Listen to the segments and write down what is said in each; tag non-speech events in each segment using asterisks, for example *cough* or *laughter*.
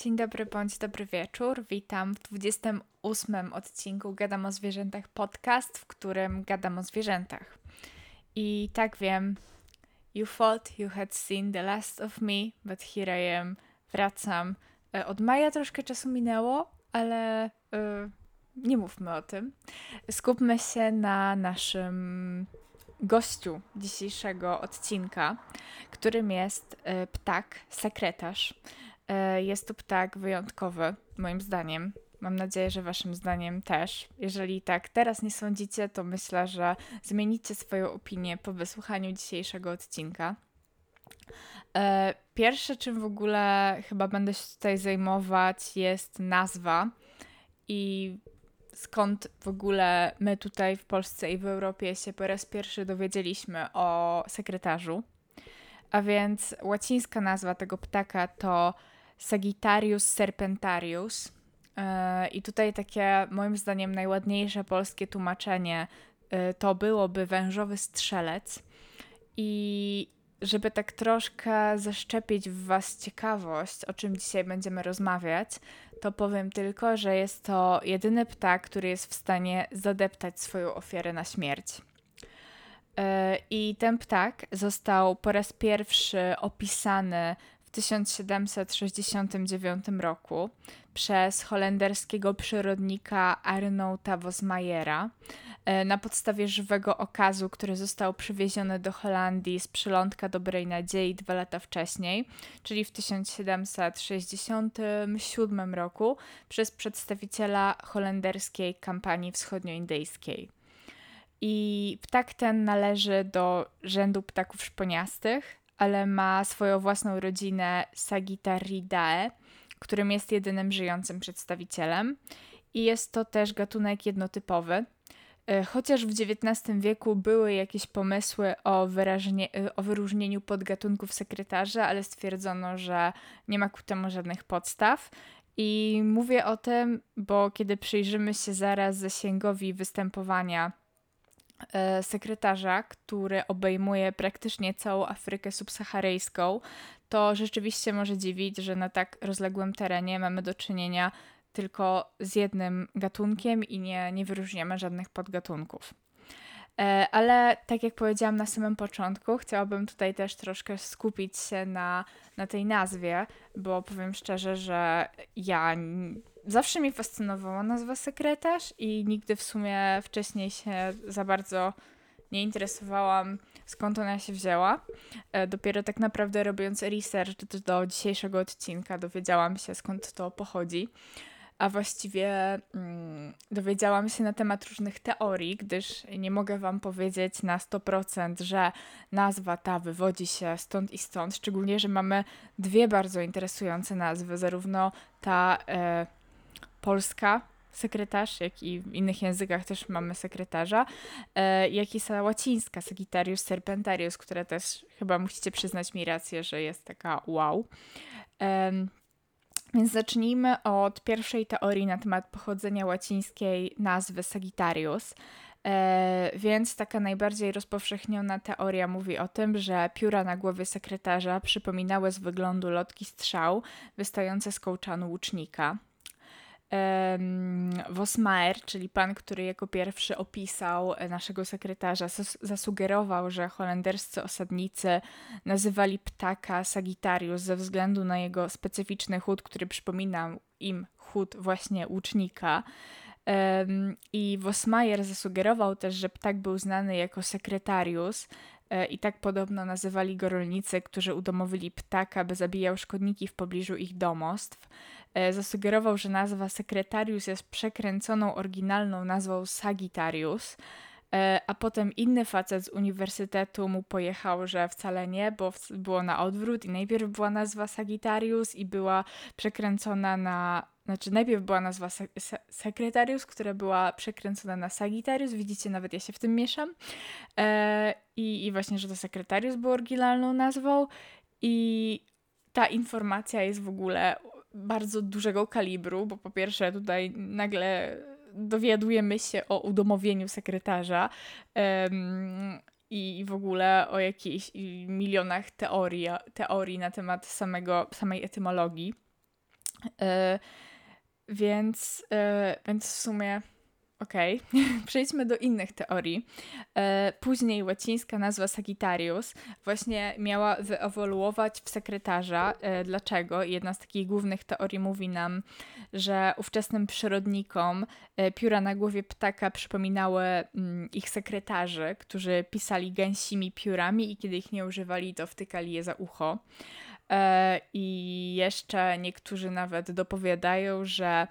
Dzień dobry bądź dobry wieczór. Witam w 28 odcinku Gadam o zwierzętach podcast, w którym gadam o zwierzętach. I tak wiem, you thought you had seen the last of me, but here I am. Wracam. E, od maja troszkę czasu minęło, ale yy, nie mówmy o tym. Skupmy się na naszym gościu dzisiejszego odcinka, którym jest yy, ptak, sekretarz. E, jest to ptak wyjątkowy, moim zdaniem. Mam nadzieję, że Waszym zdaniem też. Jeżeli tak teraz nie sądzicie, to myślę, że zmienicie swoją opinię po wysłuchaniu dzisiejszego odcinka. E, pierwsze, czym w ogóle chyba będę się tutaj zajmować, jest nazwa i skąd w ogóle my tutaj w Polsce i w Europie się po raz pierwszy dowiedzieliśmy o sekretarzu. A więc łacińska nazwa tego ptaka to Sagittarius serpentarius. E, I tutaj takie, moim zdaniem, najładniejsze polskie tłumaczenie e, to byłoby wężowy strzelec. I żeby tak troszkę zaszczepić w Was ciekawość, o czym dzisiaj będziemy rozmawiać, to powiem tylko, że jest to jedyny ptak, który jest w stanie zadeptać swoją ofiarę na śmierć. E, I ten ptak został po raz pierwszy opisany w 1769 roku przez holenderskiego przyrodnika Arnouta Vosmajera e, na podstawie żywego okazu, który został przywieziony do Holandii z przylądka Dobrej Nadziei dwa lata wcześniej, czyli w 1767 roku przez przedstawiciela holenderskiej kampanii wschodnioindyjskiej. I ptak ten należy do rzędu ptaków szponiastych, ale ma swoją własną rodzinę Sagittaridae, którym jest jedynym żyjącym przedstawicielem. I jest to też gatunek jednotypowy. E, chociaż w XIX wieku były jakieś pomysły o, e, o wyróżnieniu podgatunków sekretarza, ale stwierdzono, że nie ma ku temu żadnych podstaw. I mówię o tym, bo kiedy przyjrzymy się zaraz zasięgowi występowania sekretarza, który obejmuje praktycznie całą Afrykę subsaharyjską, to rzeczywiście może dziwić, że na tak rozległym terenie mamy do czynienia tylko z jednym gatunkiem i nie, nie wyróżniamy żadnych podgatunków. E, ale tak jak powiedziałam na samym początku, chciałabym tutaj też troszkę skupić się na, na tej nazwie, bo powiem szczerze, że ja zawsze mnie fascynowała nazwa sekretarz i nigdy w sumie wcześniej się za bardzo nie interesowałam, skąd ona się wzięła. E, dopiero tak naprawdę robiąc research do dzisiejszego odcinka dowiedziałam się, skąd to pochodzi a właściwie mm, dowiedziałam się na temat różnych teorii, gdyż nie mogę Wam powiedzieć na 100%, że nazwa ta wywodzi się stąd i stąd, szczególnie, że mamy dwie bardzo interesujące nazwy, zarówno ta e, polska sekretarz, jak i w innych językach też mamy sekretarza, e, jak i ta łacińska, Sagittarius serpentarius, która też chyba musicie przyznać mi rację, że jest taka wow. Więc zacznijmy od pierwszej teorii na temat pochodzenia łacińskiej nazwy Sagittarius. E, więc taka najbardziej rozpowszechniona teoria mówi o tym, że pióra na głowie sekretarza przypominały z wyglądu lotki strzał wystające z kołczanu łucznika. Vosmaer, czyli pan, który jako pierwszy opisał naszego sekretarza, zasugerował, że holenderscy osadnicy nazywali ptaka Sagittarius ze względu na jego specyficzny chód, który przypominał im chód właśnie łucznika. I Vosmajer zasugerował też, że ptak był znany jako sekretarius, e, i tak podobno nazywali go rolnicy, którzy udomowili ptaka, by zabijał szkodniki w pobliżu ich domostw. E, zasugerował, że nazwa sekretarius jest przekręconą oryginalną nazwą Sagittarius, e, a potem inny facet z uniwersytetu mu pojechał, że wcale nie, bo było na odwrót i najpierw była nazwa Sagittarius i była przekręcona na znaczy, najpierw była nazwa se se Sekretarius, która była przekręcona na Sagittarius. Widzicie, nawet ja się w tym mieszam. E, i, I właśnie, że to Sekretarius był oryginalną nazwą. I ta informacja jest w ogóle bardzo dużego kalibru, bo po pierwsze tutaj nagle dowiadujemy się o udomowieniu sekretarza um, i w ogóle o jakichś milionach teorii, teorii na temat samego, samej etymologii. Więc, więc w sumie Okej, okay. *laughs* przejdźmy do innych teorii. E, później łacińska nazwa Sagittarius właśnie miała wyewoluować w sekretarza. E, dlaczego? Jedna z takich głównych teorii mówi nam, że ówczesnym przyrodnikom e, pióra na głowie ptaka przypominały mm, ich sekretarzy, którzy pisali gęsimi piórami i kiedy ich nie używali, to wtykali je za ucho. I jeszcze niektórzy nawet dopowiadają, że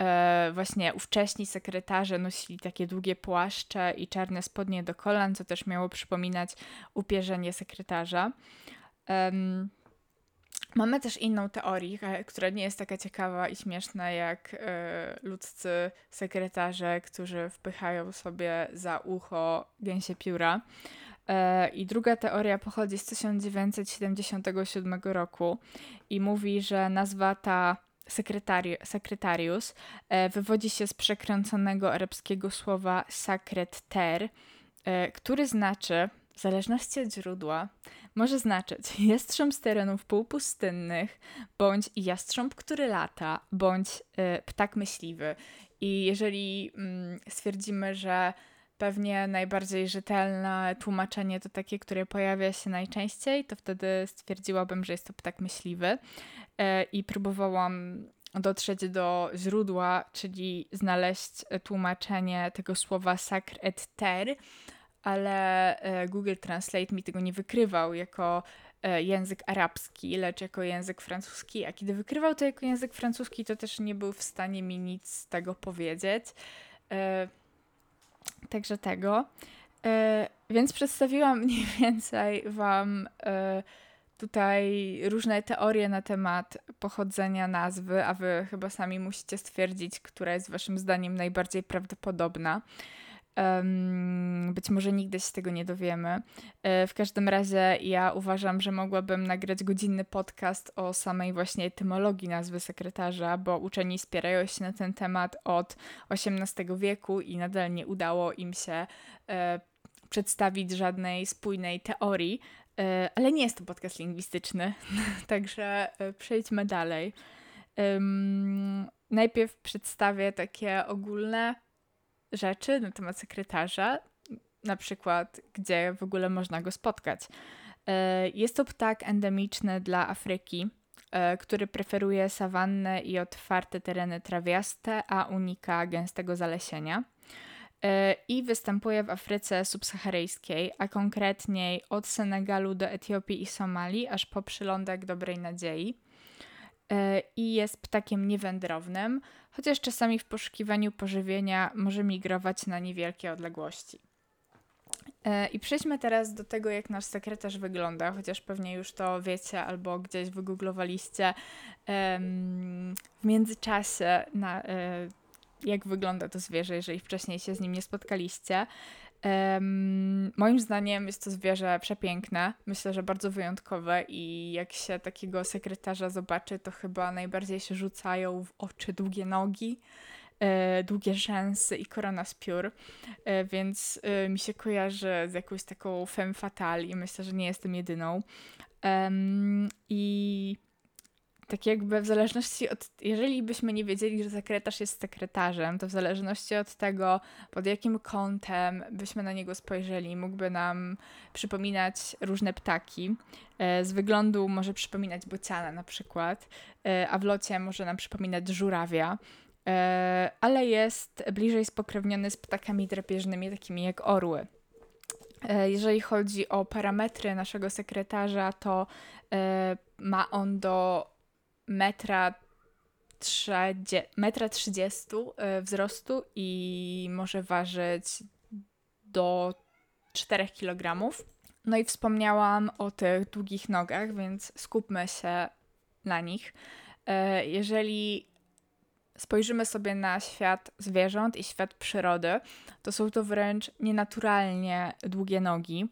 e, właśnie ówcześni sekretarze nosili takie długie płaszcze i czarne spodnie do kolan, co też miało przypominać upierzenie sekretarza. Mamy też inną teorię, e, która nie jest taka ciekawa i śmieszna jak e, ludzcy sekretarze, którzy wpychają sobie za ucho gęsie pióra. E, I druga teoria pochodzi z 1977 roku i mówi, że nazwa ta sekretari sekretarius e, wywodzi się z przekręconego arabskiego słowa sakret ter, e, który znaczy, w zależności od źródła, może znaczyć jastrząb z terenów półpustynnych, bądź jastrząb, który lata, bądź e, ptak myśliwy. I jeżeli mm, stwierdzimy, że pewnie najbardziej rzetelne tłumaczenie to takie, które pojawia się najczęściej, to wtedy stwierdziłabym, że jest to ptak myśliwy. E, i próbowałam dotrzeć do źródła, czyli znaleźć tłumaczenie tego słowa sacre et ter, ale e, Google Translate mi tego nie wykrywał jako e, język arabski, lecz jako język francuski. A kiedy wykrywał to jako język francuski, to też nie był w stanie mi nic z tego powiedzieć. Także tego. Więc przedstawiłam *laughs* mniej więcej Wam tutaj różne teorie na temat pochodzenia nazwy, a wy chyba sami musicie stwierdzić, która jest waszym zdaniem najbardziej prawdopodobna. Um, być może nigdy się tego nie dowiemy. E, w każdym razie ja uważam, że mogłabym nagrać godzinny podcast o samej właśnie etymologii nazwy sekretarza, bo uczeni spierają się na ten temat od XVIII wieku i nadal nie udało im się e, przedstawić żadnej spójnej teorii, E, ale nie jest to podcast lingwistyczny, *laughs* także e, przejdźmy dalej. najpierw przedstawię takie ogólne rzeczy na temat sekretarza, na przykład gdzie w ogóle można go spotkać. E, jest to ptak endemiczny dla Afryki, który preferuje sawannę i otwarte tereny trawiaste, a unika gęstego zalesienia. E, i występuje w Afryce subsaharyjskiej, a konkretniej od Senegalu do Etiopii i Somalii, aż po przylądek Dobrej Nadziei. E, I jest ptakiem niewędrownym, chociaż czasami w poszukiwaniu pożywienia może migrować na niewielkie odległości. E, I przejdźmy teraz do tego, jak nasz sekretarz wygląda, chociaż pewnie już to wiecie albo gdzieś wygooglowaliście w międzyczasie na jak wygląda to zwierzę, jeżeli wcześniej się z nim nie spotkaliście. Um, moim zdaniem jest to zwierzę przepiękne, myślę, że bardzo wyjątkowe i jak się takiego sekretarza zobaczy, to chyba najbardziej się rzucają w oczy długie nogi, e, długie rzęsy i korona z piór, e, więc e, mi się kojarzy z jakąś taką femme fatale i myślę, że nie jestem jedyną. Um, I tak jakby w zależności od, jeżeli byśmy nie wiedzieli, że sekretarz jest sekretarzem, to w zależności od tego, pod jakim kątem byśmy na niego spojrzeli, mógłby nam przypominać różne ptaki. E, z wyglądu może przypominać bociana na przykład, e, a w locie może nam przypominać żurawia e, ale jest bliżej spokrewniony z ptakami drapieżnymi, takimi jak orły. Jeżeli chodzi o parametry naszego sekretarza, to ma on do metra, trzedzie, metra 30 e, wzrostu i może ważyć do 4 kg. No i wspomniałam o tych długich nogach, więc skupmy się na nich. E, jeżeli spojrzymy sobie na świat zwierząt i świat przyrody, to są to wręcz nienaturalnie długie nogi.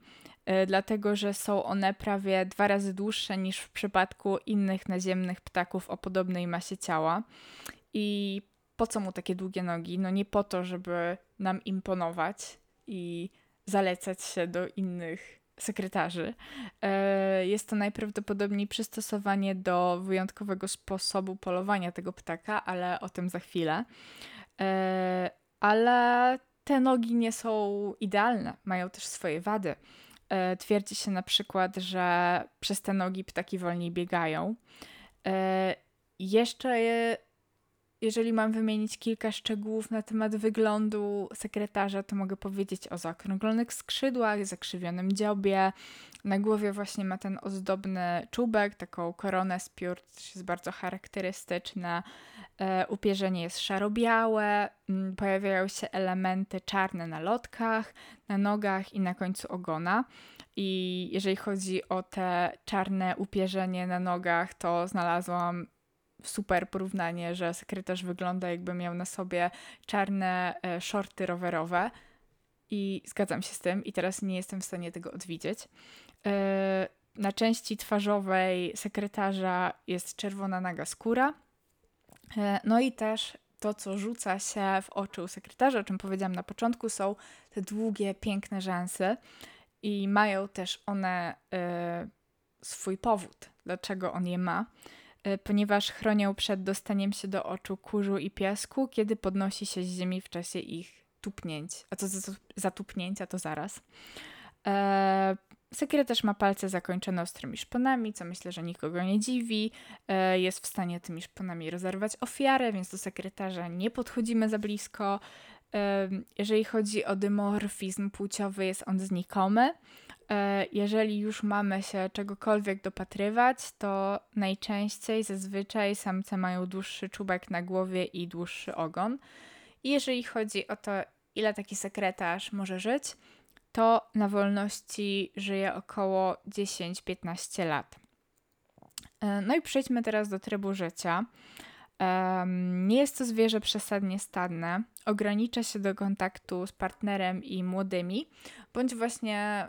E, dlatego że są one prawie dwa razy dłuższe niż w przypadku innych naziemnych ptaków o podobnej masie ciała. I po co mu takie długie nogi? No nie po to, żeby nam imponować i zalecać się do innych sekretarzy. E, jest to najprawdopodobniej przystosowanie do wyjątkowego sposobu polowania tego ptaka, ale o tym za chwilę. E, ale te nogi nie są idealne, mają też swoje wady. E, twierdzi się na przykład, że przez te nogi ptaki wolniej biegają. Jeszcze jeżeli mam wymienić kilka szczegółów na temat wyglądu sekretarza, to mogę powiedzieć o zaokrąglonych skrzydłach, zakrzywionym dziobie. Na głowie właśnie ma ten ozdobny czubek, taką koronę z piór, to jest bardzo charakterystyczne. Upierzenie jest szaro-białe, pojawiają się elementy czarne na lotkach, na nogach i na końcu ogona. I jeżeli chodzi o te czarne upierzenie na nogach, to znalazłam super porównanie, że sekretarz wygląda jakby miał na sobie czarne e, shorty rowerowe i zgadzam się z tym i teraz nie jestem w stanie tego odwidzieć. E, na części twarzowej sekretarza jest czerwona naga skóra. E, no i też to, co rzuca się w oczy u sekretarza, o czym powiedziałam na początku, są te długie, piękne rzęsy i mają też one swój powód, dlaczego on je ma. E, ponieważ chronią przed dostaniem się do oczu kurzu i piasku, kiedy podnosi się z ziemi w czasie ich tupnięć. A co za, tupnięcia, to zaraz. E, sekretarz ma palce zakończone ostrymi szponami, co myślę, że nikogo nie dziwi. E, jest w stanie tymi szponami rozerwać ofiarę, więc do sekretarza nie podchodzimy za blisko. E, jeżeli chodzi o dymorfizm płciowy, jest on znikomy. E, jeżeli już mamy się czegokolwiek dopatrywać, to najczęściej zazwyczaj samce mają dłuższy czubek na głowie i dłuższy ogon. I jeżeli chodzi o to, ile taki sekretarz może żyć, to na wolności żyje około 10-15 lat. E, no i przejdźmy teraz do trybu życia. Nie jest to zwierzę przesadnie stadne, ogranicza się do kontaktu z partnerem i młodymi, bądź właśnie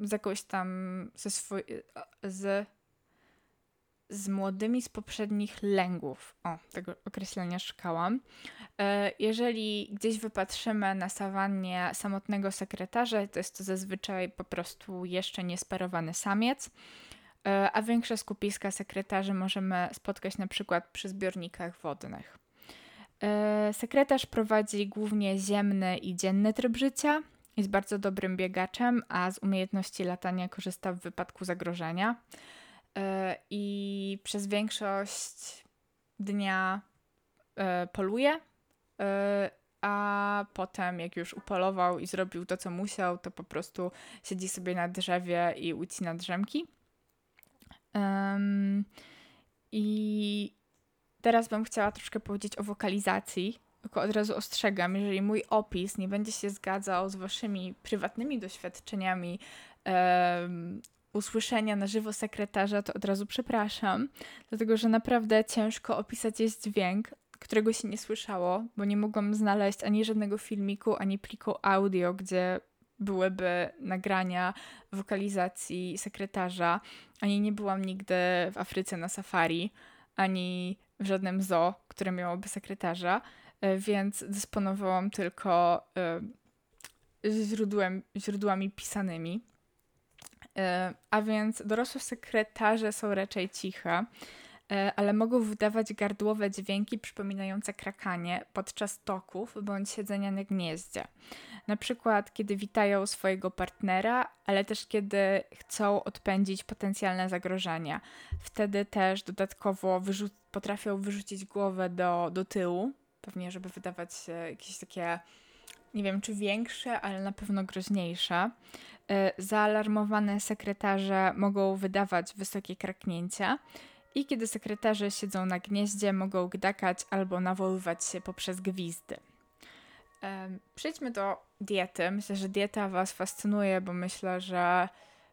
z jakąś tam ze swój, z, z młodymi z poprzednich lęgów. O, tego określenia szukałam. E, jeżeli gdzieś wypatrzymy na sawannie samotnego sekretarza, to jest to zazwyczaj po prostu jeszcze niesparowany samiec, e, a większe skupiska sekretarzy możemy spotkać na przykład przy zbiornikach wodnych. E, sekretarz prowadzi głównie ziemny i dzienny tryb życia, jest bardzo dobrym biegaczem, a z umiejętności latania korzysta w wypadku zagrożenia. E, I przez większość dnia e, poluje, e, a potem, jak już upolował i zrobił to, co musiał, to po prostu siedzi sobie na drzewie i ucina drzemki. I teraz bym chciała troszkę powiedzieć o wokalizacji tylko od razu ostrzegam, jeżeli mój opis nie będzie się zgadzał z waszymi prywatnymi doświadczeniami um, usłyszenia na żywo sekretarza, to od razu przepraszam, dlatego że naprawdę ciężko opisać jest dźwięk, którego się nie słyszało, bo nie mogłam znaleźć ani żadnego filmiku, ani pliku audio, gdzie byłyby nagrania wokalizacji sekretarza, ani nie byłam nigdy w Afryce na safari, ani w żadnym zoo, które miałoby sekretarza. E, więc dysponowałam tylko e, źródłem, źródłami pisanymi. E, a więc dorosłe sekretarze są raczej ciche, ale mogą wydawać gardłowe dźwięki przypominające krakanie podczas toków bądź siedzenia na gnieździe. Na przykład, kiedy witają swojego partnera, ale też kiedy chcą odpędzić potencjalne zagrożenia. Wtedy też dodatkowo wyrzu- potrafią wyrzucić głowę do, do tyłu, pewnie, żeby wydawać jakieś takie, nie wiem czy większe, ale na pewno groźniejsze. E, zaalarmowane sekretarze mogą wydawać wysokie kraknięcia i kiedy sekretarze siedzą na gnieździe, mogą gdakać albo nawoływać się poprzez gwizdy. Przejdźmy do diety. Myślę, że dieta Was fascynuje, bo myślę, że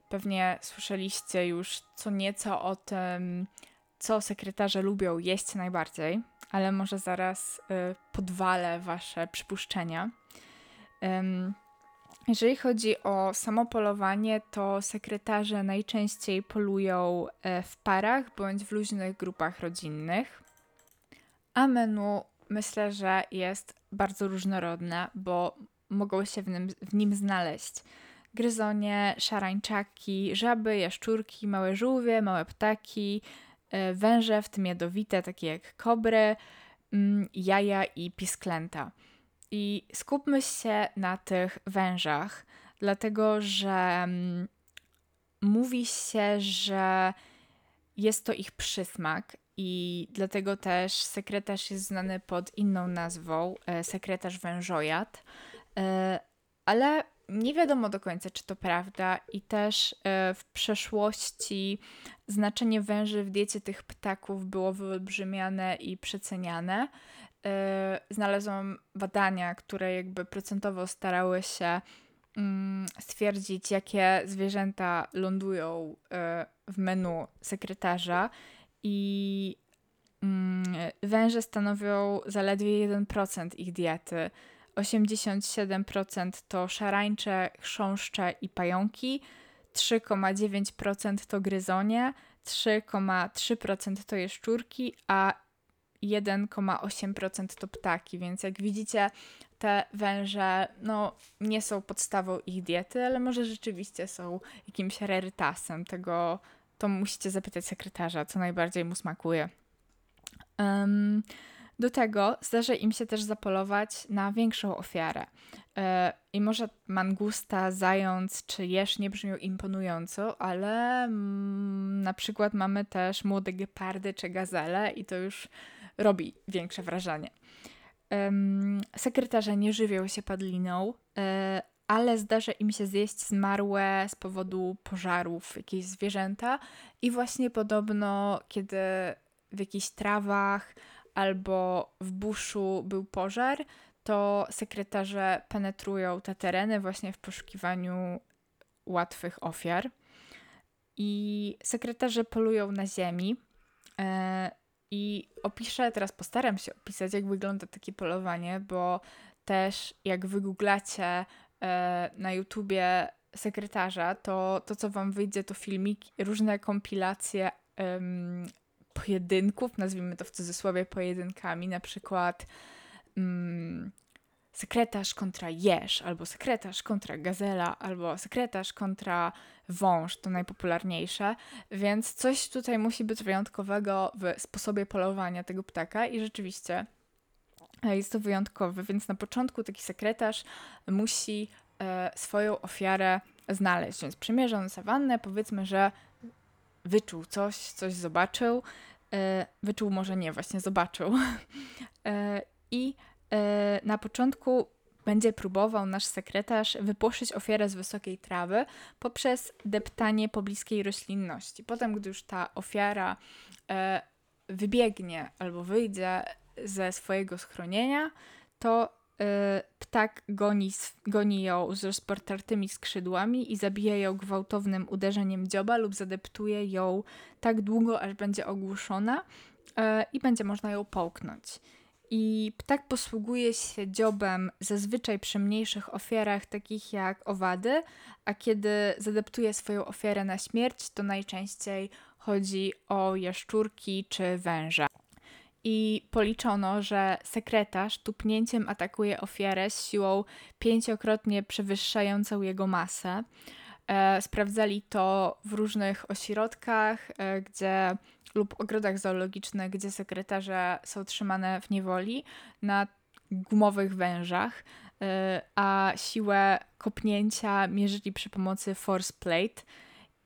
pewnie słyszeliście już co nieco o tym, co sekretarze lubią jeść najbardziej ale może zaraz y, podwalę Wasze przypuszczenia. Jeżeli chodzi o samo polowanie, to sekretarze najczęściej polują e, w parach bądź w luźnych grupach rodzinnych. A menu myślę, że jest bardzo różnorodne, bo mogą się w nim, w nim znaleźć gryzonie, szarańczaki, żaby, jaszczurki, małe żółwie, małe ptaki, węże, w tym jadowite, takie jak kobry, mm, jaja i pisklęta. I skupmy się na tych wężach, dlatego że mm, mówi się, że jest to ich przysmak i dlatego też sekretarz jest znany pod inną nazwą, e, sekretarz wężojad, e, ale nie wiadomo do końca, czy to prawda, i też e, w przeszłości znaczenie węży w diecie tych ptaków było wyolbrzymiane i przeceniane. Znalazłam badania, które jakby procentowo starały się mm, stwierdzić, jakie zwierzęta lądują w menu sekretarza i mm, węże stanowią zaledwie 1% ich diety. 87% to szarańcze, chrząszcze i pająki, 3,9% to gryzonie, 3,3% to jeszczurki, a 1,8% to ptaki, więc jak widzicie, te węże no, nie są podstawą ich diety, ale może rzeczywiście są jakimś rarytasem tego, to musicie zapytać sekretarza, co najbardziej mu smakuje. Um, do tego zdarza im się też zapolować na większą ofiarę. E, I może mangusta, zając czy jeż nie brzmią imponująco, ale mm, na przykład mamy też młode gepardy czy gazele i to już robi większe wrażenie. sekretarze nie żywią się padliną, e, ale zdarza im się zjeść zmarłe z powodu pożarów jakieś zwierzęta i właśnie podobno, kiedy w jakichś trawach albo w buszu był pożar, to sekretarze penetrują te tereny właśnie w poszukiwaniu łatwych ofiar. I sekretarze polują na ziemi. E, I opiszę, teraz postaram się opisać, jak wygląda takie polowanie, bo też jak wygooglacie E, na YouTubie sekretarza, to to, co wam wyjdzie, to filmiki, różne kompilacje pojedynków, nazwijmy to w cudzysłowie pojedynkami, na przykład um, sekretarz kontra jeż, albo sekretarz kontra gazela, albo sekretarz kontra wąż, to najpopularniejsze, więc coś tutaj musi być wyjątkowego w sposobie polowania tego ptaka i rzeczywiście jest to wyjątkowe, więc na początku taki sekretarz musi e, swoją ofiarę znaleźć. Więc przymierza on sawannę, powiedzmy, że wyczuł coś, coś zobaczył. E, wyczuł może nie, właśnie zobaczył. *laughs* E, I e, na początku będzie próbował nasz sekretarz wypłoszyć ofiarę z wysokiej trawy poprzez deptanie pobliskiej roślinności. Potem, gdy już ta ofiara wybiegnie albo wyjdzie ze swojego schronienia, to ptak goni, goni ją z rozportartymi skrzydłami i zabija ją gwałtownym uderzeniem dzioba lub zadeptuje ją tak długo, aż będzie ogłuszona y, i będzie można ją połknąć. I ptak posługuje się dziobem zazwyczaj przy mniejszych ofiarach, takich jak owady, a kiedy zadeptuje swoją ofiarę na śmierć, to najczęściej chodzi o jaszczurki czy węża i policzono, że sekretarz tupnięciem atakuje ofiarę z siłą pięciokrotnie przewyższającą jego masę. E, sprawdzali to w różnych ośrodkach, e, gdzie lub ogrodach zoologicznych, gdzie sekretarze są trzymane w niewoli na gumowych wężach, e, a siłę kopnięcia mierzyli przy pomocy force plate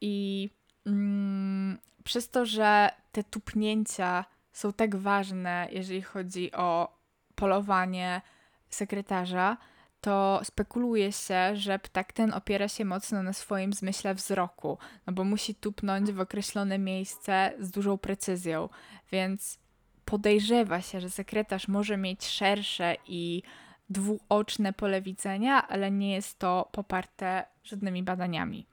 i mm, przez to, że te tupnięcia są tak ważne, jeżeli chodzi o polowanie sekretarza, to spekuluje się, że ptak ten opiera się mocno na swoim zmyśle wzroku, no bo musi tupnąć w określone miejsce z dużą precyzją, więc podejrzewa się, że sekretarz może mieć szersze i dwuoczne pole widzenia, ale nie jest to poparte żadnymi badaniami.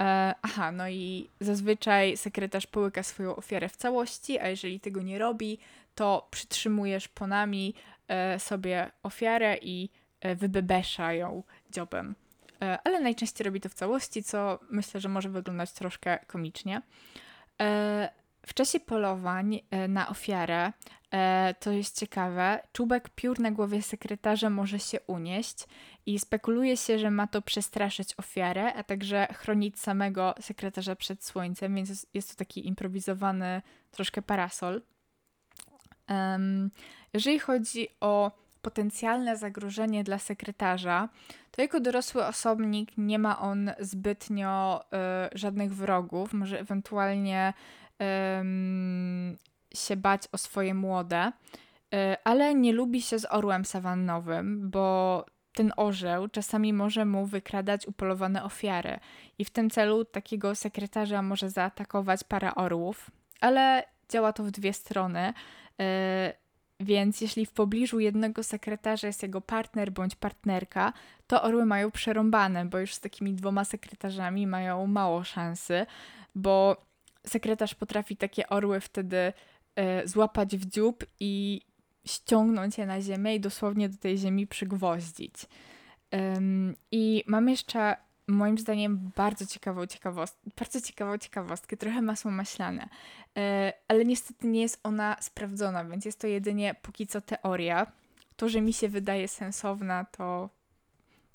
E, aha, no i zazwyczaj sekretarz połyka swoją ofiarę w całości, a jeżeli tego nie robi, to przytrzymujesz ponami e, sobie ofiarę i e, wybebesza ją dziobem. Ale najczęściej robi to w całości, co myślę, że może wyglądać troszkę komicznie. W czasie polowań na ofiarę to jest ciekawe, czubek piór na głowie sekretarza może się unieść i spekuluje się, że ma to przestraszyć ofiarę, a także chronić samego sekretarza przed słońcem, więc jest to taki improwizowany troszkę parasol. Um, jeżeli chodzi o potencjalne zagrożenie dla sekretarza, to jako dorosły osobnik nie ma on zbytnio y, żadnych wrogów, może ewentualnie y, się bać o swoje młode, y, ale nie lubi się z orłem sawannowym, bo ten orzeł czasami może mu wykradać upolowane ofiary i w tym celu takiego sekretarza może zaatakować para orłów, ale działa to w dwie strony. Więc jeśli w pobliżu jednego sekretarza jest jego partner bądź partnerka, to orły mają przerąbane, bo już z takimi dwoma sekretarzami mają mało szansy, bo sekretarz potrafi takie orły wtedy y, złapać w dziób i ściągnąć je na ziemię i dosłownie do tej ziemi przygwoździć. Ym, I mam jeszcze moim zdaniem bardzo ciekawą ciekawostkę, bardzo ciekawą ciekawostkę, trochę masło maślane, e, ale niestety nie jest ona sprawdzona, więc jest to jedynie póki co teoria. To, że mi się wydaje sensowna, to,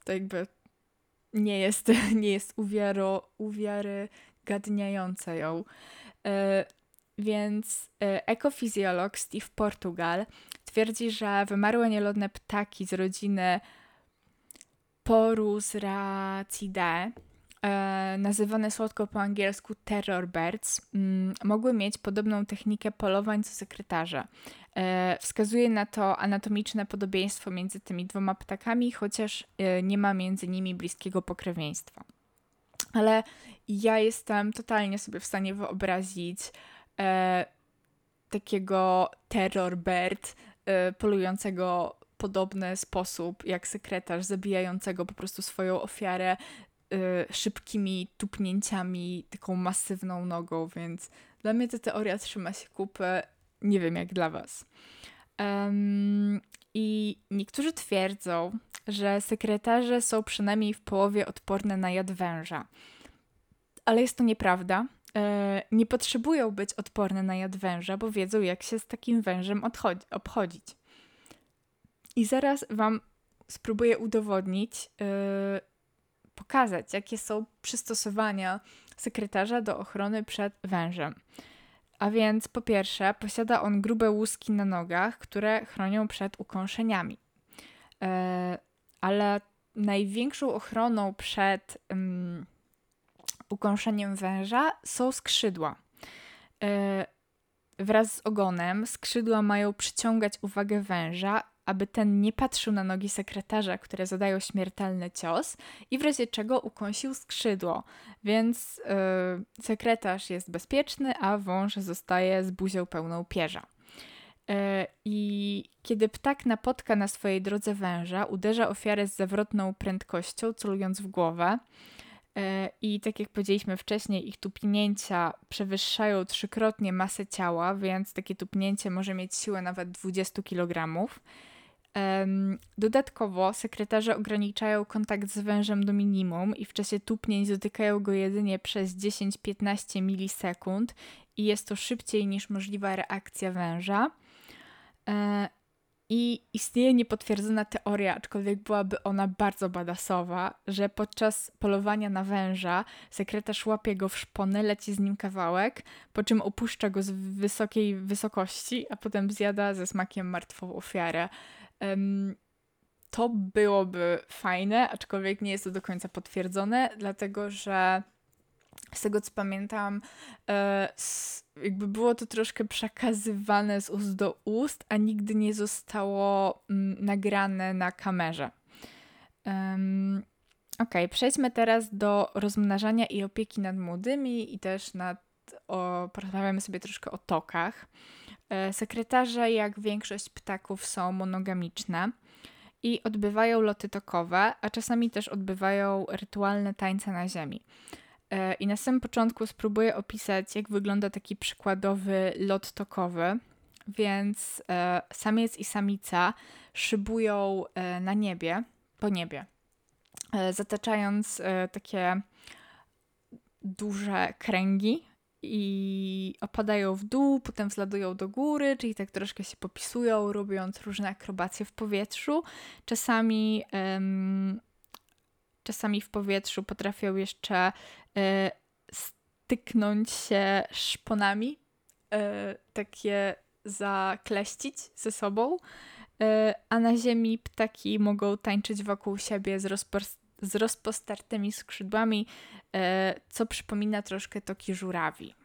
to jakby nie jest, *laughs* nie jest uwiaro, uwiarygadniające ją. E, więc e, ekofizjolog Steve Portugal twierdzi, że wymarłe nielodne ptaki z rodziny Porusracidae, e, nazywane słodko po angielsku terror birds, mm, mogły mieć podobną technikę polowań co sekretarze. E, wskazuje na to anatomiczne podobieństwo między tymi dwoma ptakami, chociaż e, nie ma między nimi bliskiego pokrewieństwa. Ale ja jestem totalnie sobie w stanie wyobrazić takiego terror bird polującego podobny sposób jak sekretarz zabijającego po prostu swoją ofiarę y, szybkimi tupnięciami, taką masywną nogą, więc dla mnie ta teoria trzyma się kupy. Nie wiem jak dla Was. Um, I niektórzy twierdzą, że sekretarze są przynajmniej w połowie odporne na jad węża. Ale jest to nieprawda. E, nie potrzebują być odporne na jad węża, bo wiedzą, jak się z takim wężem obchodzić. I zaraz Wam spróbuję udowodnić, yy, pokazać, jakie są przystosowania sekretarza do ochrony przed wężem. A więc po pierwsze, posiada on grube łuski na nogach, które chronią przed ukąszeniami. Yy, ale największą ochroną przed um, ukąszeniem węża są skrzydła. Yy, wraz z ogonem skrzydła mają przyciągać uwagę węża aby ten nie patrzył na nogi sekretarza, które zadają śmiertelny cios i w razie czego ukąsił skrzydło. Więc yy, sekretarz jest bezpieczny, a wąż zostaje z buzią pełną pierza. Yy, I kiedy ptak napotka na swojej drodze węża, uderza ofiarę z zawrotną prędkością, celując w głowę. Yy, I tak jak powiedzieliśmy wcześniej, ich tupnięcia przewyższają trzykrotnie masę ciała, więc takie tupnięcie może mieć siłę nawet 20 kg. Dodatkowo sekretarze ograniczają kontakt z wężem do minimum i w czasie tupnięć dotykają go jedynie przez 10-15 milisekund i jest to szybciej niż możliwa reakcja węża. I istnieje niepotwierdzona teoria, aczkolwiek byłaby ona bardzo badasowa, że podczas polowania na węża sekretarz łapie go w szpony, leci z nim kawałek, po czym opuszcza go z wysokiej wysokości, a potem zjada ze smakiem martwą ofiarę. To byłoby fajne, aczkolwiek nie jest to do końca potwierdzone, dlatego że z tego co pamiętam, e, jakby było to troszkę przekazywane z ust do ust, a nigdy nie zostało mm, nagrane na kamerze. Ok, przejdźmy teraz do rozmnażania i opieki nad młodymi i też nad, o, porozmawiamy sobie troszkę o tokach. E, sekretarze, jak większość ptaków, są monogamiczne i odbywają loty tokowe, a czasami też odbywają rytualne tańce na ziemi. E, I na samym początku spróbuję opisać, jak wygląda taki przykładowy lot tokowy. Więc e, samiec i samica szybują na niebie, po niebie, zataczając takie duże kręgi i opadają w dół, potem zladują do góry, czyli tak troszkę się popisują, robiąc różne akrobacje w powietrzu. Czasami, um, czasami w powietrzu potrafią jeszcze e, styknąć się szponami, e, takie zakleścić ze sobą, e, a na ziemi ptaki mogą tańczyć wokół siebie z, z rozpostartymi skrzydłami, co przypomina troszkę toki żurawi.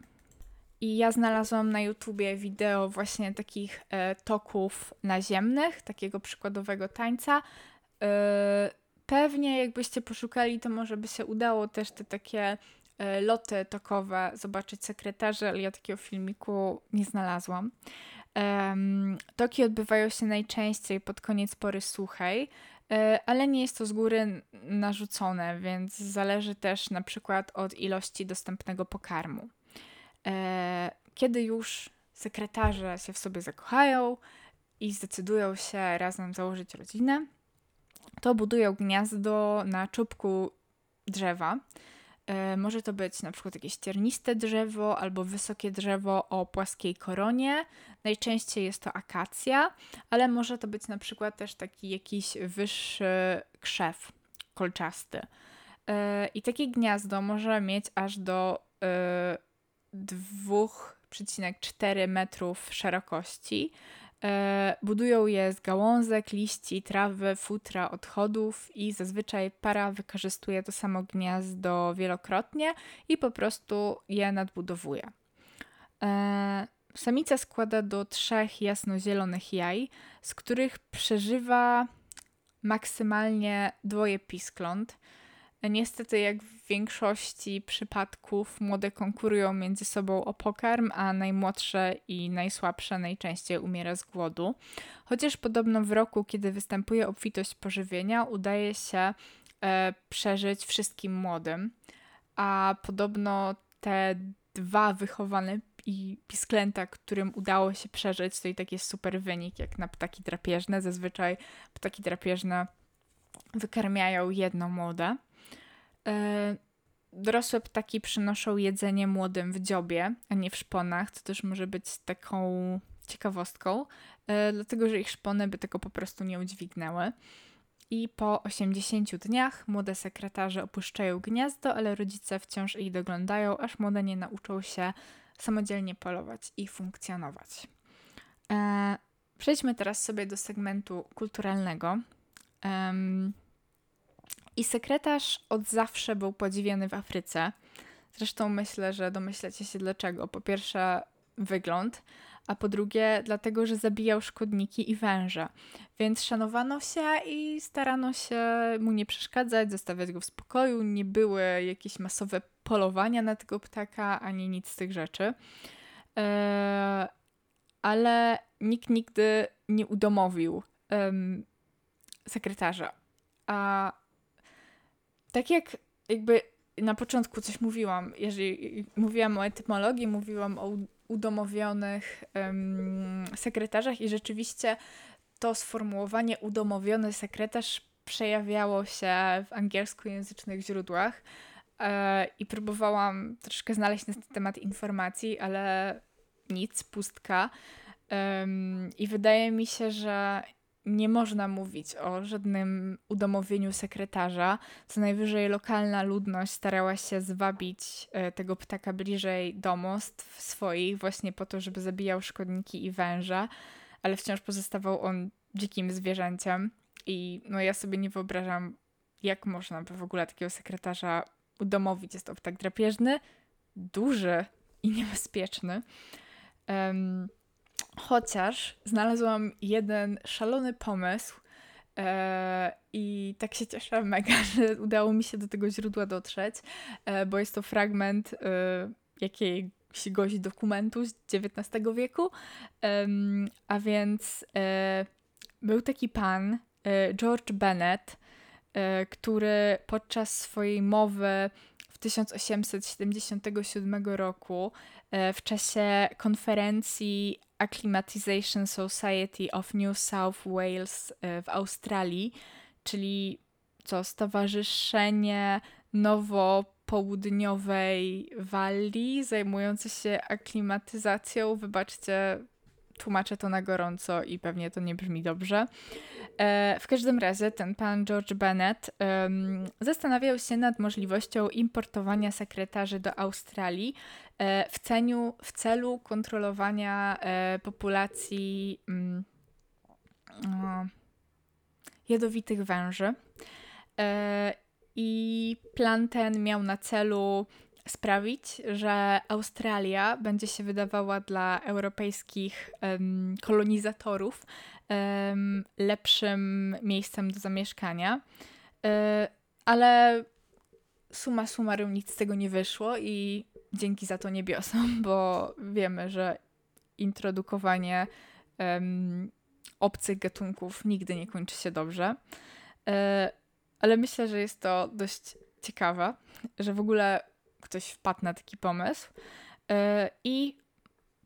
I ja znalazłam na YouTubie wideo właśnie takich toków naziemnych, takiego przykładowego tańca. Pewnie jakbyście poszukali, to może by się udało też te takie e, loty tokowe zobaczyć sekretarze, ale ja takiego filmiku nie znalazłam. toki odbywają się najczęściej pod koniec pory suchej, e, ale nie jest to z góry narzucone, więc zależy też na przykład od ilości dostępnego pokarmu. E, kiedy już sekretarze się w sobie zakochają i zdecydują się razem założyć rodzinę, to budują gniazdo na czubku drzewa. E, może to być na przykład jakieś cierniste drzewo albo wysokie drzewo o płaskiej koronie. Najczęściej jest to akacja, ale może to być na przykład też taki jakiś wyższy krzew kolczasty. E, I takie gniazdo może mieć aż do 2,4 metrów szerokości. E, budują je z gałązek, liści, trawy, futra, odchodów i zazwyczaj para wykorzystuje to samo gniazdo wielokrotnie i po prostu je nadbudowuje. E, samica składa do trzech jasnozielonych jaj, z których przeżywa maksymalnie dwoje piskląt. Niestety, jak w większości przypadków, młode konkurują między sobą o pokarm, a najmłodsze i najsłabsze najczęściej umiera z głodu. Chociaż podobno w roku, kiedy występuje obfitość pożywienia, udaje się e, przeżyć wszystkim młodym, a podobno te dwa wychowane i pisklęta, którym udało się przeżyć, to i tak jest super wynik, jak na ptaki drapieżne. Zazwyczaj ptaki drapieżne wykarmiają jedno młode. E, dorosłe ptaki przynoszą jedzenie młodym w dziobie, a nie w szponach, co też może być taką ciekawostką, e, dlatego że ich szpony by tego po prostu nie udźwignęły. I po 80 dniach młode sekretarze opuszczają gniazdo, ale rodzice wciąż ich doglądają, aż młode nie nauczą się samodzielnie polować i funkcjonować. E, przejdźmy teraz sobie do segmentu kulturalnego. I sekretarz od zawsze był podziwiany w Afryce. Zresztą myślę, że domyślacie się dlaczego. Po pierwsze, wygląd, a po drugie, dlatego, że zabijał szkodniki i węże. Więc szanowano się i starano się mu nie przeszkadzać, zostawiać go w spokoju. Nie były jakieś masowe polowania na tego ptaka, ani nic z tych rzeczy. Eee, ale nikt nigdy nie udomowił sekretarza. A tak jak jakby na początku coś mówiłam, jeżeli mówiłam o etymologii, mówiłam o udomowionych um, sekretarzach i rzeczywiście to sformułowanie udomowiony sekretarz przejawiało się w angielskojęzycznych źródłach e, i próbowałam troszkę znaleźć na ten temat informacji, ale nic, pustka. Um, I wydaje mi się, że nie można mówić o żadnym udomowieniu sekretarza. Co najwyżej lokalna ludność starała się zwabić e, tego ptaka bliżej domostw swoich, właśnie po to, żeby zabijał szkodniki i węże, ale wciąż pozostawał on dzikim zwierzęciem. I no ja sobie nie wyobrażam, jak można by w ogóle takiego sekretarza udomowić. Jest to ptak drapieżny, duży i *laughs* niebezpieczny. Um, Chociaż znalazłam jeden szalony pomysł e, i tak się cieszę mega, *laughs* że udało mi się do tego źródła dotrzeć, e, bo jest to fragment e, jakiegoś dokumentu z XIX wieku. a więc e, był taki pan, e, George Bennett, e, który podczas swojej mowy w 1877 roku w czasie konferencji Acclimatization Society of New South Wales e, w Australii, czyli co, Stowarzyszenie Nowo południowej Walii, zajmujący się aklimatyzacją. Wybaczcie, tłumaczę to na gorąco i pewnie to nie brzmi dobrze. E, w każdym razie ten pan George Bennett zastanawiał się nad możliwością importowania sekretarzy do Australii e, w, ceniu, w celu kontrolowania e, populacji um, jadowitych węży. I plan ten miał na celu sprawić, że Australia będzie się wydawała dla europejskich um, kolonizatorów um, lepszym miejscem do zamieszkania. Um, ale suma summarum nic z tego nie wyszło i dzięki za to niebiosom, *laughs* bo wiemy, że introdukowanie obcych gatunków nigdy nie kończy się dobrze. E, ale myślę, że jest to dość ciekawe, że w ogóle ktoś wpadł na taki pomysł. E, I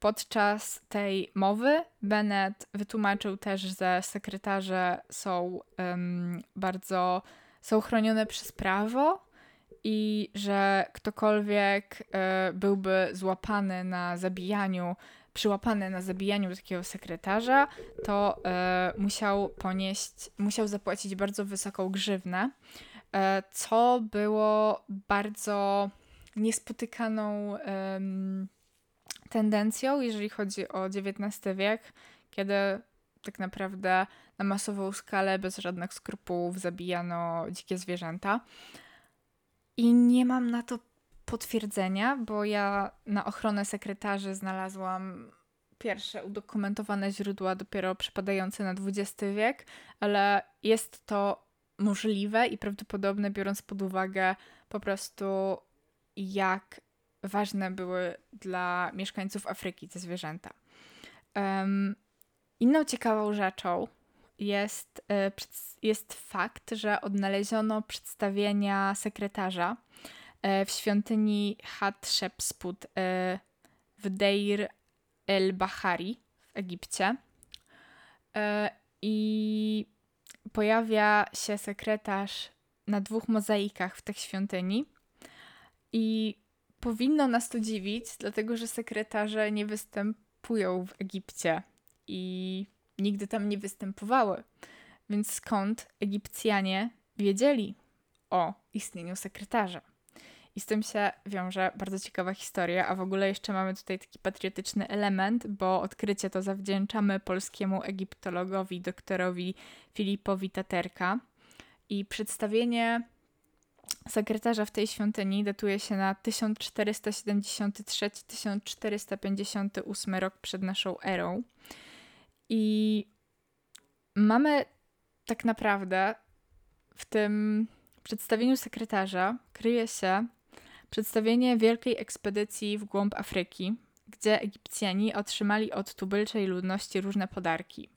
podczas tej mowy Bennett wytłumaczył też, że sekretarze są um, bardzo są chronione przez prawo i że ktokolwiek e, byłby złapany na zabijaniu, przyłapany na zabijaniu takiego sekretarza, to e, musiał ponieść, musiał zapłacić bardzo wysoką grzywnę, e, co było bardzo niespotykaną tendencją, jeżeli chodzi o XIX wiek, kiedy tak naprawdę na masową skalę, bez żadnych skrupułów zabijano dzikie zwierzęta. I nie mam na to potwierdzenia, bo ja na ochronę sekretarzy znalazłam pierwsze udokumentowane źródła dopiero przypadające na XX wiek, ale jest to możliwe i prawdopodobne, biorąc pod uwagę po prostu jak ważne były dla mieszkańców Afryki te zwierzęta. Um, inną ciekawą rzeczą jest, e, jest fakt, że odnaleziono przedstawienia sekretarza e, w świątyni Hatshepsut e, w Deir el-Bahari w Egipcie. I pojawia się sekretarz na dwóch mozaikach w tych świątyni. I powinno nas to dziwić, dlatego że sekretarze nie występują w Egipcie i nigdy tam nie występowały. Więc skąd Egipcjanie wiedzieli o istnieniu sekretarza? I z tym się wiąże bardzo ciekawa historia, a w ogóle jeszcze mamy tutaj taki patriotyczny element, bo odkrycie to zawdzięczamy polskiemu egiptologowi doktorowi Filipowi Taterka. I przedstawienie sekretarza w tej świątyni datuje się na 1473-1458 rok przed naszą erą. I mamy tak naprawdę w tym przedstawieniu sekretarza kryje się przedstawienie wielkiej ekspedycji w głąb Afryki, gdzie Egipcjanie otrzymali od tubylczej ludności różne podarki.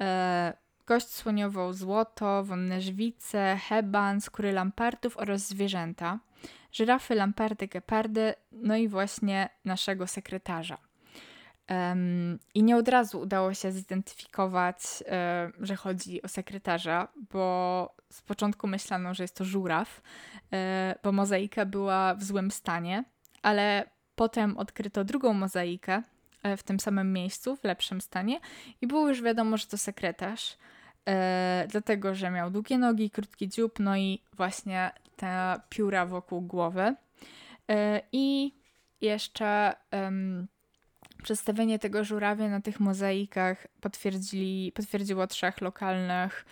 E, kość słoniową, złoto, wonne żwice, heban, skóry lampartów oraz zwierzęta, żyrafy, lampardy, gepardy, no i właśnie naszego sekretarza. Um, I nie od razu udało się zidentyfikować, um, że chodzi o sekretarza, bo z początku myślano, że jest to żuraw, um, bo mozaika była w złym stanie, ale potem odkryto drugą mozaikę e, w tym samym miejscu, w lepszym stanie, i było już wiadomo, że to sekretarz, e, dlatego że miał długie nogi, krótki dziób, no i właśnie te pióra wokół głowy. E, I jeszcze. Przedstawienie tego żurawia na tych mozaikach potwierdzili, potwierdziło trzech lokalnych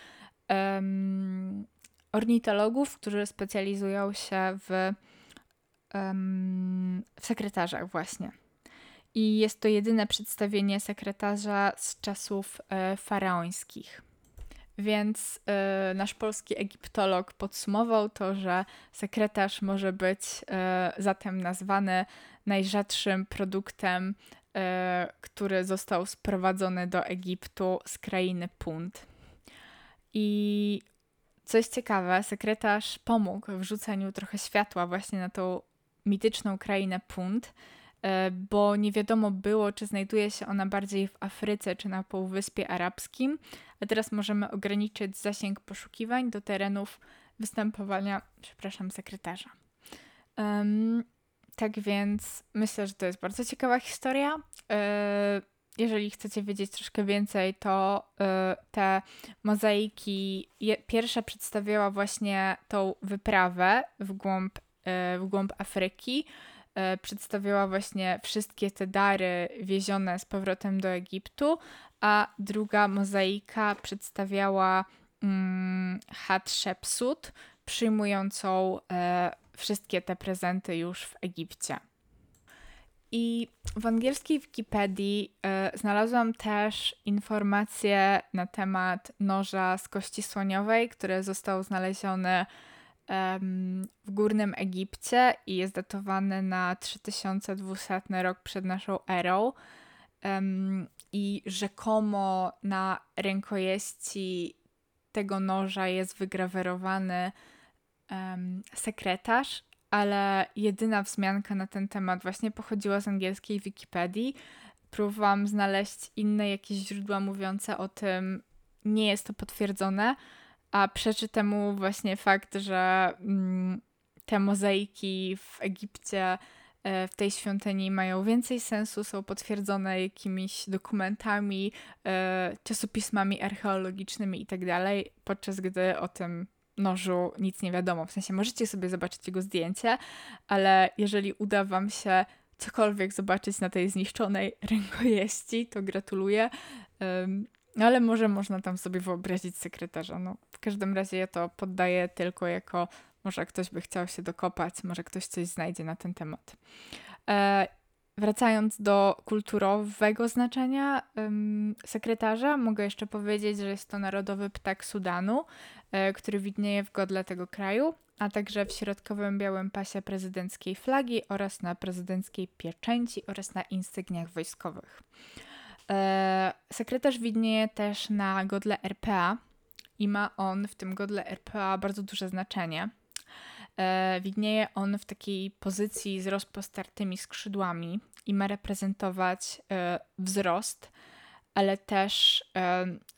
um, ornitologów, którzy specjalizują się w, um, w sekretarzach właśnie. I jest to jedyne przedstawienie sekretarza z czasów e, faraońskich. Więc e, nasz polski egiptolog podsumował to, że sekretarz może być e, zatem nazwany najrzadszym produktem E, który został sprowadzony do Egiptu z krainy Punt. I coś ciekawe, sekretarz pomógł w rzuceniu trochę światła właśnie na tą mityczną krainę Punt, bo nie wiadomo było, czy znajduje się ona bardziej w Afryce czy na Półwyspie Arabskim, a teraz możemy ograniczyć zasięg poszukiwań do terenów występowania, przepraszam, sekretarza. Um, tak więc myślę, że to jest bardzo ciekawa historia. E, jeżeli chcecie wiedzieć troszkę więcej, to e, te mozaiki, pierwsza przedstawiała właśnie tą wyprawę w głąb, e, w głąb Afryki. Przedstawiała właśnie wszystkie te dary wiezione z powrotem do Egiptu, a druga mozaika przedstawiała mm, Hatshepsut, przyjmującą wszystkie te prezenty już w Egipcie. I w angielskiej Wikipedii y, znalazłam też informacje na temat noża z kości słoniowej, który został znaleziony w Górnym Egipcie i jest datowany na 3200 rok przed naszą erą. I rzekomo na rękojeści tego noża jest wygrawerowany sekretarz, ale jedyna wzmianka na ten temat właśnie pochodziła z angielskiej Wikipedii. Próbowałam znaleźć inne jakieś źródła mówiące o tym, nie jest to potwierdzone, a przeczy temu właśnie fakt, że mm, te mozaiki w Egipcie e, w tej świątyni mają więcej sensu, są potwierdzone jakimiś dokumentami, e, czasopismami archeologicznymi itd., tak podczas gdy o tym nożu nic nie wiadomo. W sensie możecie sobie zobaczyć jego zdjęcie, ale jeżeli uda Wam się cokolwiek zobaczyć na tej zniszczonej *laughs* rękojeści, to gratuluję. Ale może można tam sobie wyobrazić sekretarza. No, w każdym razie ja to poddaję tylko jako może ktoś by chciał się dokopać, może ktoś coś znajdzie na ten temat. E, wracając do kulturowego znaczenia um, sekretarza, mogę jeszcze powiedzieć, że jest to narodowy ptak Sudanu, E, który widnieje w godle tego kraju, a także w środkowym białym pasie prezydenckiej flagi oraz na prezydenckiej pieczęci oraz na insygniach wojskowych. E, sekretarz widnieje też na godle RPA i ma on w tym godle RPA bardzo duże znaczenie. E, widnieje on w takiej pozycji z rozpostartymi skrzydłami i ma reprezentować wzrost ale też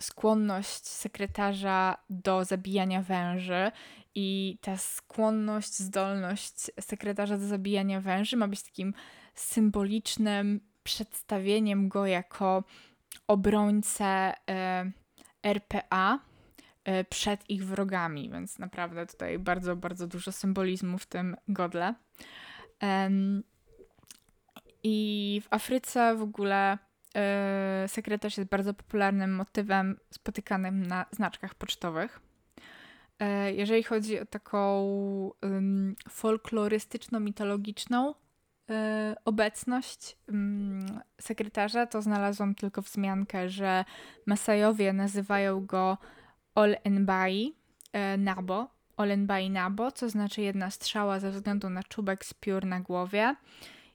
skłonność sekretarza do zabijania węży. I ta skłonność, zdolność sekretarza do zabijania węży ma być takim symbolicznym przedstawieniem go jako obrońcę RPA e, przed ich wrogami, więc naprawdę tutaj bardzo, bardzo dużo symbolizmu w tym godle. I w Afryce w ogóle E, sekretarz jest bardzo popularnym motywem spotykanym na znaczkach pocztowych. E, jeżeli chodzi o taką folklorystyczno-mitologiczną e, obecność um, sekretarza, to znalazłam tylko wzmiankę, że Masajowie nazywają go Ol-Enbai Nabo, Ol-Enbai Nabo, co znaczy jedna strzała ze względu na czubek z piór na głowie.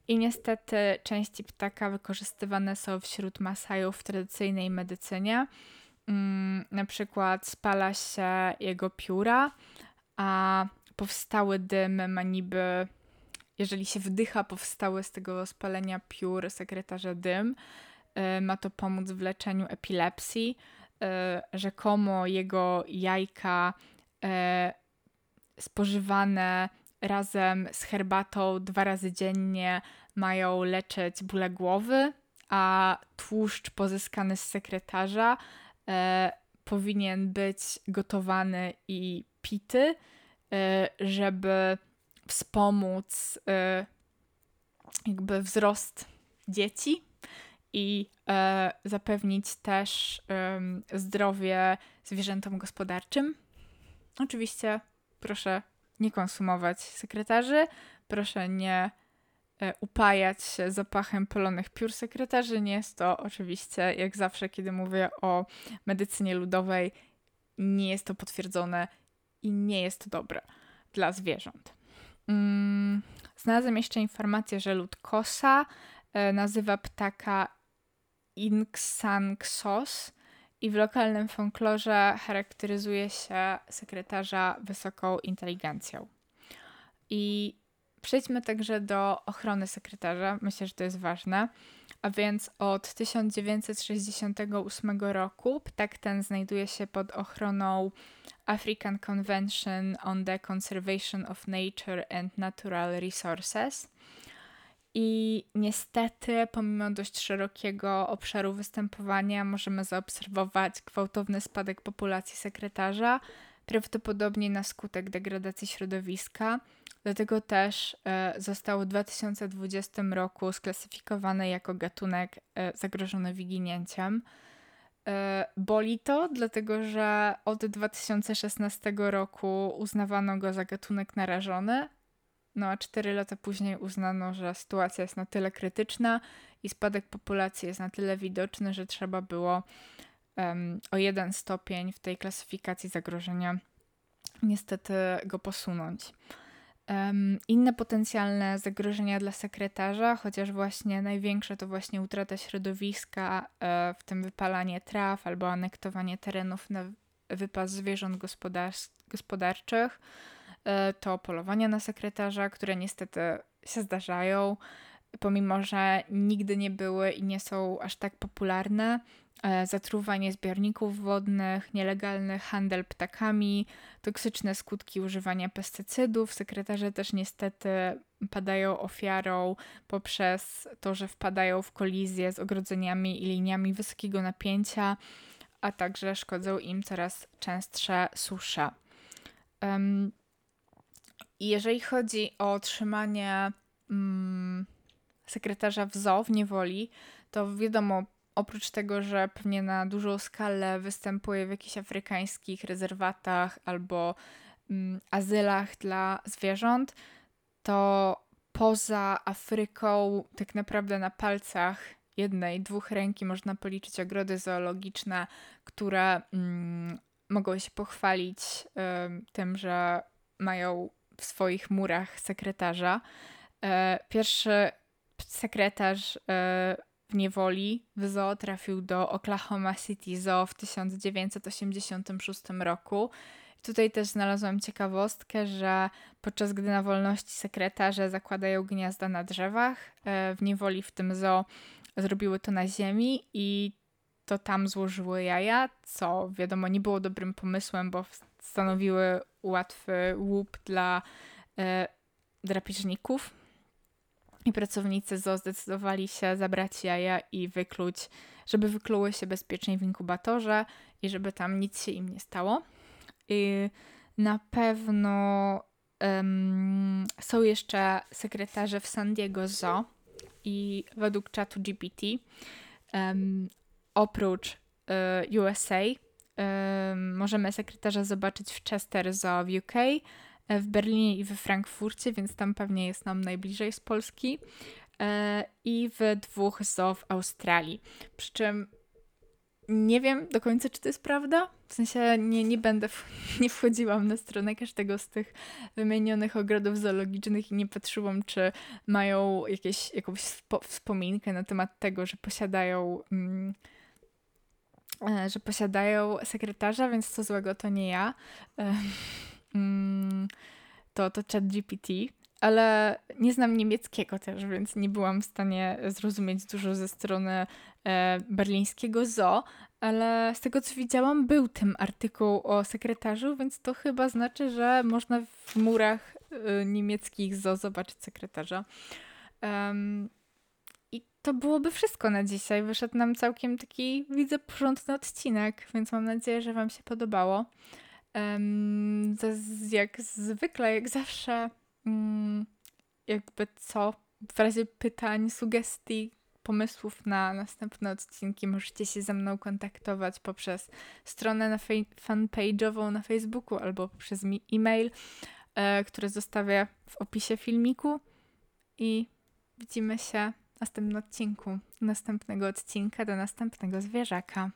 I niestety części ptaka wykorzystywane są wśród Masajów w tradycyjnej medycynie. Mm, na przykład spala się jego pióra, a powstały dym ma niby, jeżeli się wdycha powstały z tego spalenia piór sekretarza dym, y, ma to pomóc w leczeniu epilepsji. Y, rzekomo jego jajka y, spożywane razem z herbatą dwa razy dziennie mają leczyć bóle głowy, a tłuszcz pozyskany z sekretarza e, powinien być gotowany i pity, e, żeby wspomóc e, jakby wzrost dzieci i e, zapewnić też zdrowie zwierzętom gospodarczym. Oczywiście proszę nie konsumować sekretarzy, proszę nie e, upajać się zapachem polonych piór sekretarzy. Nie jest to oczywiście, jak zawsze, kiedy mówię o medycynie ludowej, nie jest to potwierdzone i nie jest to dobre dla zwierząt. Mm, jeszcze informację, że lud kosa e, nazywa ptaka Inxanxos, i w lokalnym folklorze charakteryzuje się sekretarza wysoką inteligencją. I przejdźmy także do ochrony sekretarza. Myślę, że to jest ważne. A więc od 1968 roku ptak ten znajduje się pod ochroną African Convention on the Conservation of Nature and Natural Resources. I niestety, pomimo dość szerokiego obszaru występowania, możemy zaobserwować gwałtowny spadek populacji sekretarza, prawdopodobnie na skutek degradacji środowiska. Dlatego też e, został w 2020 roku sklasyfikowany jako gatunek e, zagrożony wyginięciem. E, boli to, dlatego że od 2016 roku uznawano go za gatunek narażony, no a 4 lata później uznano, że sytuacja jest na tyle krytyczna i spadek populacji jest na tyle widoczny, że trzeba było um, o jeden stopień w tej klasyfikacji zagrożenia niestety go posunąć. Inne potencjalne zagrożenia dla sekretarza, chociaż właśnie największe to właśnie utrata środowiska, e, w tym wypalanie traw albo anektowanie terenów na wypas zwierząt gospodar- gospodarczych, e, to polowania na sekretarza, które niestety się zdarzają, pomimo że nigdy nie były i nie są aż tak popularne. E, zatruwanie zbiorników wodnych, nielegalny handel ptakami, toksyczne skutki używania pestycydów. Sekretarze też niestety padają ofiarą poprzez to, że wpadają w kolizję z ogrodzeniami i liniami wysokiego napięcia, a także szkodzą im coraz częstsze susze. Um, jeżeli chodzi o trzymanie um, sekretarza w zoo w niewoli, to wiadomo, oprócz tego, że pewnie na dużą skalę występuje w jakichś afrykańskich rezerwatach albo mm, azylach dla zwierząt, to poza Afryką, tak naprawdę na palcach jednej, dwóch ręki można policzyć ogrody zoologiczne, które mm, mogą się pochwalić y, tym, że mają w swoich murach sekretarza. Y, pierwszy sekretarz y, w niewoli w zoo trafił do Oklahoma City Zoo w 1986 roku. Tutaj też znalazłam ciekawostkę, że podczas gdy na wolności sekretarze zakładają gniazda na drzewach, e, w niewoli w tym zoo zrobiły to na ziemi i to tam złożyły jaja, co wiadomo nie było dobrym pomysłem, bo stanowiły łatwy łup dla e, drapieżników i pracownicy ZO zdecydowali się zabrać jaja i wykluć, żeby wykluły się bezpiecznie w inkubatorze i żeby tam nic się im nie stało. I na pewno um, są jeszcze sekretarze w San Diego Zoo i według czatu GPT um, oprócz y, e, USA um, możemy sekretarza zobaczyć w Chester Zoo w UK, w Berlinie i we Frankfurcie, więc tam pewnie jest nam najbliżej z Polski. E, I w dwóch zoo w Australii. Przy czym nie wiem do końca, czy to jest prawda. W sensie nie, nie będę, *laughs* nie wchodziłam na stronę każdego z tych wymienionych ogrodów zoologicznych i nie patrzyłam, czy mają jakieś, jakąś wspominkę na temat tego, że posiadają. Mm, e, że posiadają sekretarza, więc co złego to nie ja. Mm, to, to chat GPT, ale nie znam niemieckiego też, więc nie byłam w stanie zrozumieć dużo ze strony e, berlińskiego zoo, ale z tego co widziałam, był tym artykuł o sekretarzu, więc to chyba znaczy, że można w murach e, niemieckich zoo zobaczyć sekretarza. Um, I to byłoby wszystko na dzisiaj. Wyszedł nam całkiem taki, widzę, porządny odcinek, więc mam nadzieję, że Wam się podobało. Um, jak zwykle, jak zawsze, um, jakby co, w razie pytań, sugestii, pomysłów na następne odcinki możecie się ze mną kontaktować poprzez stronę na fanpage'ową na Facebooku albo przez e-mail, e, który zostawię w opisie filmiku i widzimy się w następnym odcinku, następnego odcinka do następnego zwierzaka.